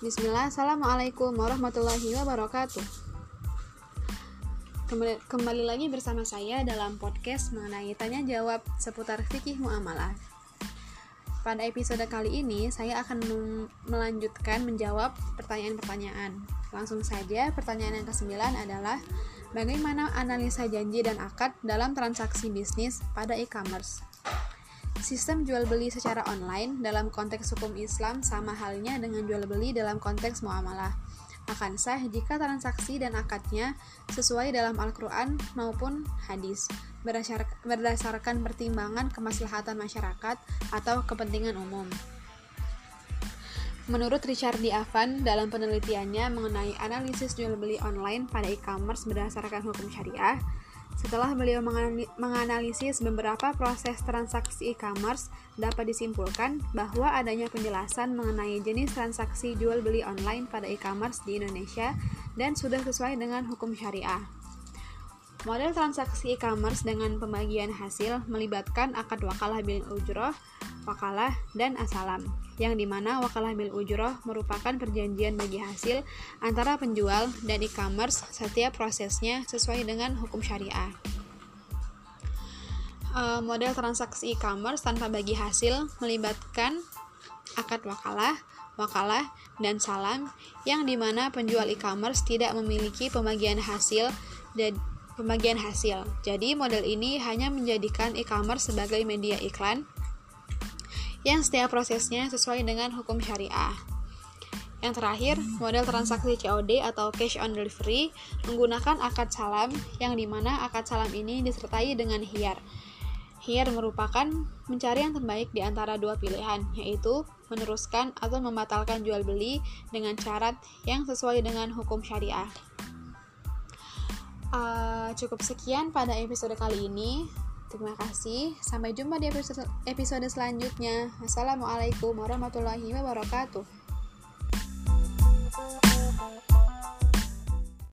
Bismillah, Assalamualaikum warahmatullahi wabarakatuh. Kembali, kembali lagi bersama saya dalam podcast mengenai tanya jawab seputar fikih muamalah. Pada episode kali ini saya akan melanjutkan menjawab pertanyaan-pertanyaan. Langsung saja pertanyaan yang kesembilan adalah bagaimana analisa janji dan akad dalam transaksi bisnis pada e-commerce Sistem jual beli secara online dalam konteks hukum Islam sama halnya dengan jual beli dalam konteks muamalah. Akan sah jika transaksi dan akadnya sesuai dalam Al-Quran maupun hadis, berdasarkan pertimbangan kemaslahatan masyarakat atau kepentingan umum. Menurut Richard D. Avan dalam penelitiannya mengenai analisis jual beli online pada e-commerce berdasarkan hukum syariah, setelah beliau menganalisis beberapa proses transaksi e-commerce, dapat disimpulkan bahwa adanya penjelasan mengenai jenis transaksi jual beli online pada e-commerce di Indonesia dan sudah sesuai dengan hukum syariah. Model transaksi e-commerce dengan pembagian hasil melibatkan akad wakalah bil ujroh, wakalah, dan asalam, yang di mana wakalah bil ujroh merupakan perjanjian bagi hasil antara penjual dan e-commerce setiap prosesnya sesuai dengan hukum syariah. Uh, model transaksi e-commerce tanpa bagi hasil melibatkan akad wakalah, wakalah, dan salam yang di mana penjual e-commerce tidak memiliki pembagian hasil dan pembagian hasil. Jadi model ini hanya menjadikan e-commerce sebagai media iklan yang setiap prosesnya sesuai dengan hukum syariah. Yang terakhir, model transaksi COD atau cash on delivery menggunakan akad salam yang di mana akad salam ini disertai dengan hiar. Hiar merupakan mencari yang terbaik di antara dua pilihan, yaitu meneruskan atau membatalkan jual beli dengan syarat yang sesuai dengan hukum syariah. Uh, cukup sekian pada episode kali ini. Terima kasih. Sampai jumpa di episode, selanjutnya. Assalamualaikum warahmatullahi wabarakatuh.